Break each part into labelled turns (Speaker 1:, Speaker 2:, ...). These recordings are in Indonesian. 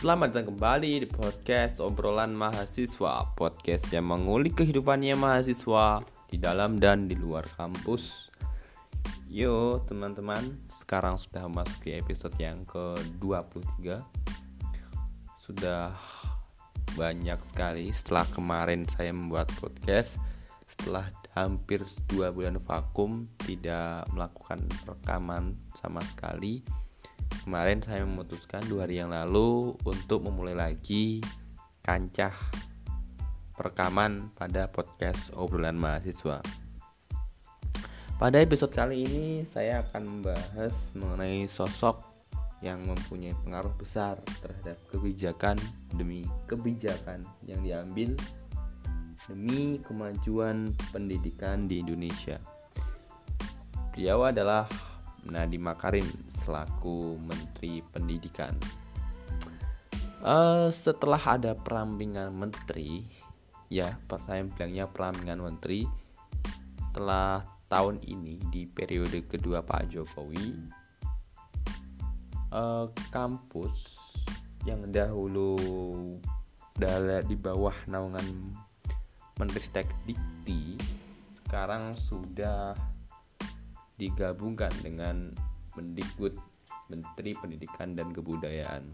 Speaker 1: Selamat datang kembali di podcast obrolan mahasiswa Podcast yang mengulik kehidupannya mahasiswa Di dalam dan di luar kampus. Yo teman-teman Sekarang sudah masuk di episode yang ke-23 Sudah banyak sekali setelah kemarin saya membuat podcast Setelah hampir dua bulan vakum Tidak melakukan rekaman sama sekali kemarin saya memutuskan dua hari yang lalu untuk memulai lagi kancah perekaman pada podcast obrolan mahasiswa. Pada episode kali ini saya akan membahas mengenai sosok yang mempunyai pengaruh besar terhadap kebijakan demi kebijakan yang diambil demi kemajuan pendidikan di Indonesia. Beliau adalah Nadiem Makarim selaku Menteri Pendidikan. Uh, setelah ada perampingan menteri, ya saya bilangnya perampingan menteri, setelah tahun ini di periode kedua Pak Jokowi, uh, kampus yang dahulu di bawah naungan Menteri Dikti sekarang sudah digabungkan dengan Mendikbud Menteri Pendidikan dan Kebudayaan.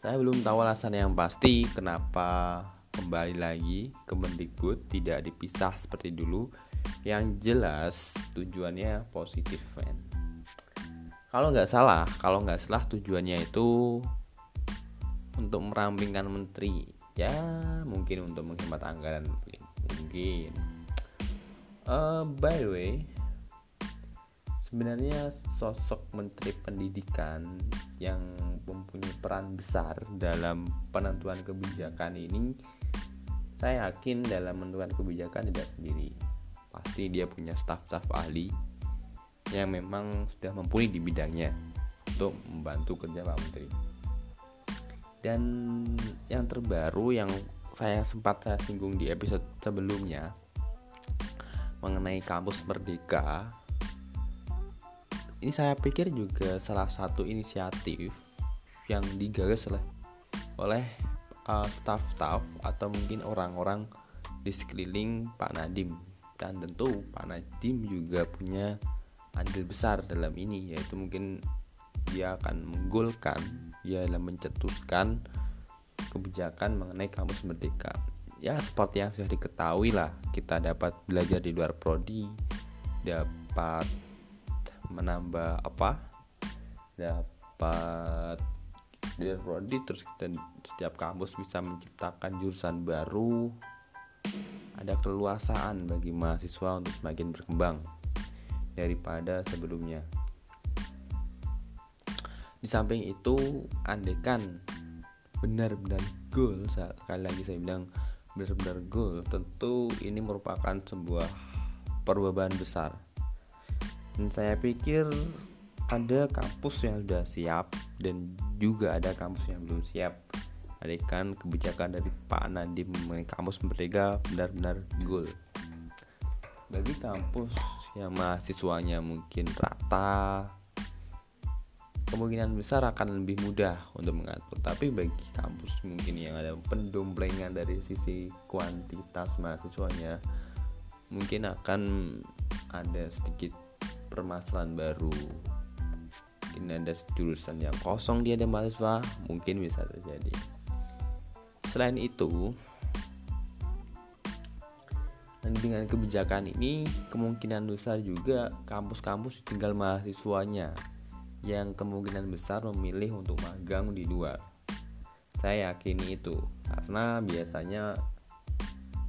Speaker 1: Saya belum tahu alasan yang pasti kenapa kembali lagi ke Mendikbud tidak dipisah seperti dulu. Yang jelas tujuannya positif, men. Kalau nggak salah, kalau nggak salah tujuannya itu untuk merampingkan menteri, ya mungkin untuk menghemat anggaran mungkin. mungkin. Uh, by the way, sebenarnya sosok menteri pendidikan yang mempunyai peran besar dalam penentuan kebijakan ini saya yakin dalam menentukan kebijakan tidak sendiri. Pasti dia punya staf-staf ahli yang memang sudah mumpuni di bidangnya untuk membantu kerja Pak Menteri. Dan yang terbaru yang saya sempat saya singgung di episode sebelumnya mengenai kampus merdeka ini saya pikir juga salah satu inisiatif yang digagas oleh oleh uh, staff-staff atau mungkin orang-orang di sekeliling Pak Nadim dan tentu Pak Nadim juga punya andil besar dalam ini yaitu mungkin dia akan menggolkan dia dalam mencetuskan kebijakan mengenai kampus merdeka. Ya seperti yang sudah diketahui lah kita dapat belajar di luar prodi dapat menambah apa? Dapat prodi terus kita setiap kampus bisa menciptakan jurusan baru. Ada keluasaan bagi mahasiswa untuk semakin berkembang daripada sebelumnya. Di samping itu andekan benar-benar goal sekali lagi saya bilang benar-benar goal tentu ini merupakan sebuah perubahan besar dan saya pikir ada kampus yang sudah siap dan juga ada kampus yang belum siap. Kan kebijakan dari Pak Nadiem mengenai kampus merdeka benar-benar goal. Bagi kampus yang mahasiswanya mungkin rata kemungkinan besar akan lebih mudah untuk mengatur. Tapi bagi kampus mungkin yang ada pendomplengan dari sisi kuantitas mahasiswanya mungkin akan ada sedikit permasalahan baru. Mungkin ada jurusan yang kosong dia ada mahasiswa mungkin bisa terjadi. Selain itu dan dengan kebijakan ini kemungkinan besar juga kampus-kampus tinggal mahasiswanya yang kemungkinan besar memilih untuk magang di luar. Saya yakini itu karena biasanya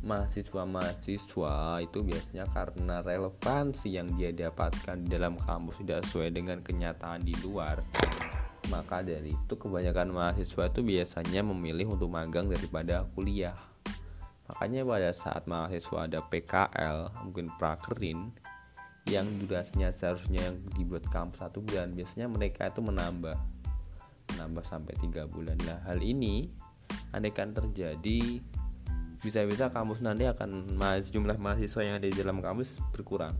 Speaker 1: mahasiswa-mahasiswa itu biasanya karena relevansi yang dia dapatkan di dalam kampus tidak sesuai dengan kenyataan di luar. Maka dari itu kebanyakan mahasiswa itu biasanya memilih untuk magang daripada kuliah. Makanya pada saat mahasiswa ada PKL mungkin prakerin yang durasinya seharusnya yang dibuat kampus satu bulan biasanya mereka itu menambah. Menambah sampai tiga bulan. Lah hal ini andaikan terjadi bisa-bisa kampus nanti akan jumlah mahasiswa yang ada di dalam kampus berkurang.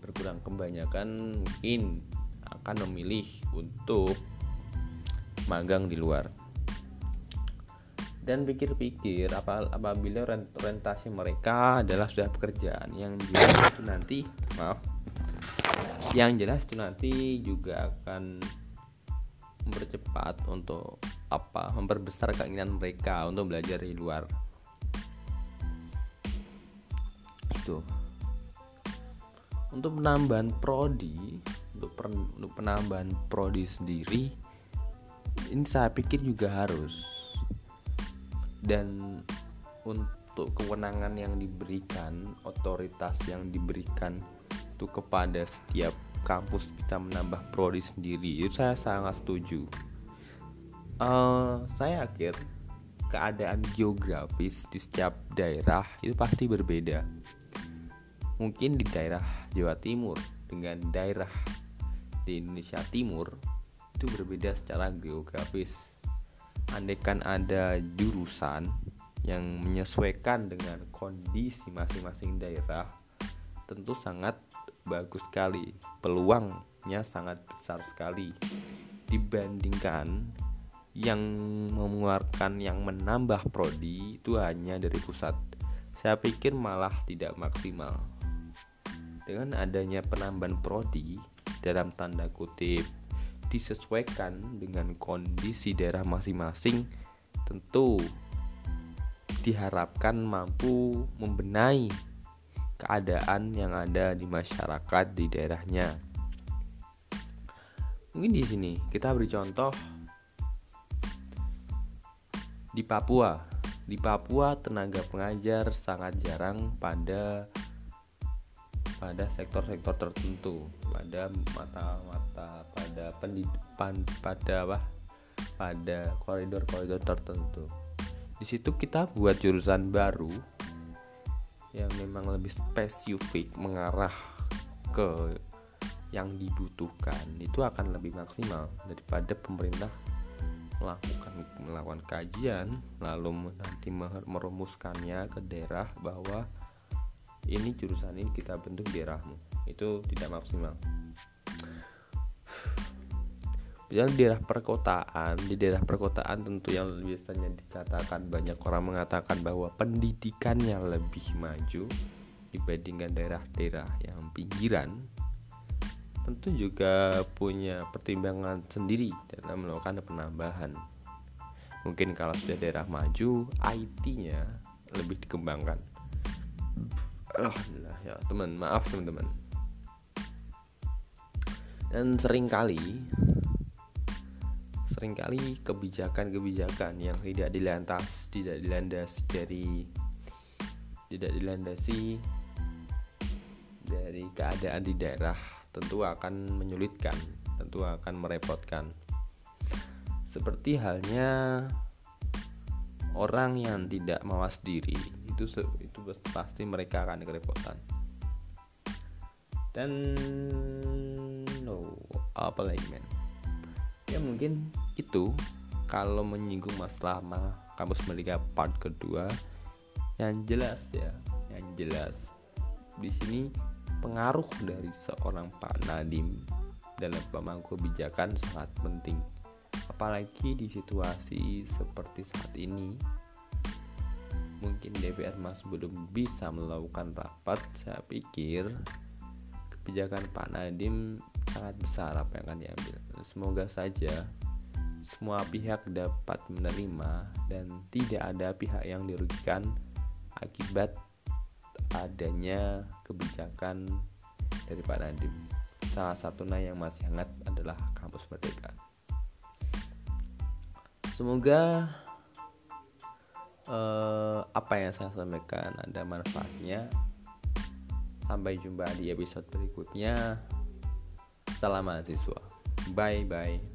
Speaker 1: Berkurang kebanyakan mungkin akan memilih untuk magang di luar. Dan pikir-pikir apa apabila orientasi mereka adalah sudah pekerjaan yang jelas itu nanti maaf yang jelas itu nanti juga akan mempercepat untuk apa memperbesar keinginan mereka untuk belajar di luar itu untuk penambahan prodi untuk, untuk penambahan prodi sendiri ini saya pikir juga harus. Dan untuk kewenangan yang diberikan otoritas yang diberikan itu kepada setiap kampus bisa menambah prodi sendiri itu saya sangat setuju. Uh, saya yakin keadaan geografis di setiap daerah itu pasti berbeda mungkin di daerah Jawa Timur dengan daerah di Indonesia Timur itu berbeda secara geografis. Andaikan ada jurusan yang menyesuaikan dengan kondisi masing-masing daerah tentu sangat bagus sekali. Peluangnya sangat besar sekali. Dibandingkan yang mengeluarkan yang menambah prodi itu hanya dari pusat. Saya pikir malah tidak maksimal dengan adanya penambahan prodi dalam tanda kutip disesuaikan dengan kondisi daerah masing-masing tentu diharapkan mampu membenahi keadaan yang ada di masyarakat di daerahnya. Mungkin di sini kita beri contoh di Papua. Di Papua tenaga pengajar sangat jarang pada pada sektor-sektor tertentu pada mata-mata pada pendidikan pada apa? Pada koridor-koridor tertentu. Di situ kita buat jurusan baru yang memang lebih spesifik mengarah ke yang dibutuhkan. Itu akan lebih maksimal daripada pemerintah melakukan melakukan kajian lalu nanti merumuskannya ke daerah bahwa ini jurusan ini kita bentuk daerahmu. Itu tidak maksimal. Misalnya di daerah perkotaan, di daerah perkotaan tentu yang biasanya dikatakan banyak orang mengatakan bahwa pendidikannya lebih maju dibandingkan daerah-daerah yang pinggiran, tentu juga punya pertimbangan sendiri dalam melakukan penambahan. Mungkin kalau sudah daerah maju, IT-nya lebih dikembangkan Alhamdulillah ya teman. Maaf teman-teman. Dan sering kali sering kali kebijakan-kebijakan yang tidak dilantas tidak dilandasi dari tidak dilandasi dari keadaan di daerah tentu akan menyulitkan tentu akan merepotkan. Seperti halnya orang yang tidak mawas diri itu itu pasti mereka akan kerepotan. Dan no apa lagi men? Ya mungkin itu. Kalau menyinggung masalah kampus merdeka part kedua yang jelas ya yang jelas di sini pengaruh dari seorang Pak Nadim dalam pemangku kebijakan sangat penting apalagi di situasi seperti saat ini mungkin DPR masih belum bisa melakukan rapat. Saya pikir kebijakan Pak Nadiem sangat besar apa yang akan diambil. Semoga saja semua pihak dapat menerima dan tidak ada pihak yang dirugikan akibat adanya kebijakan dari Pak Nadiem. Salah satunya yang masih hangat adalah kampus merdeka semoga uh, apa yang saya sampaikan ada manfaatnya. Sampai jumpa di episode berikutnya. Salam mahasiswa. Bye bye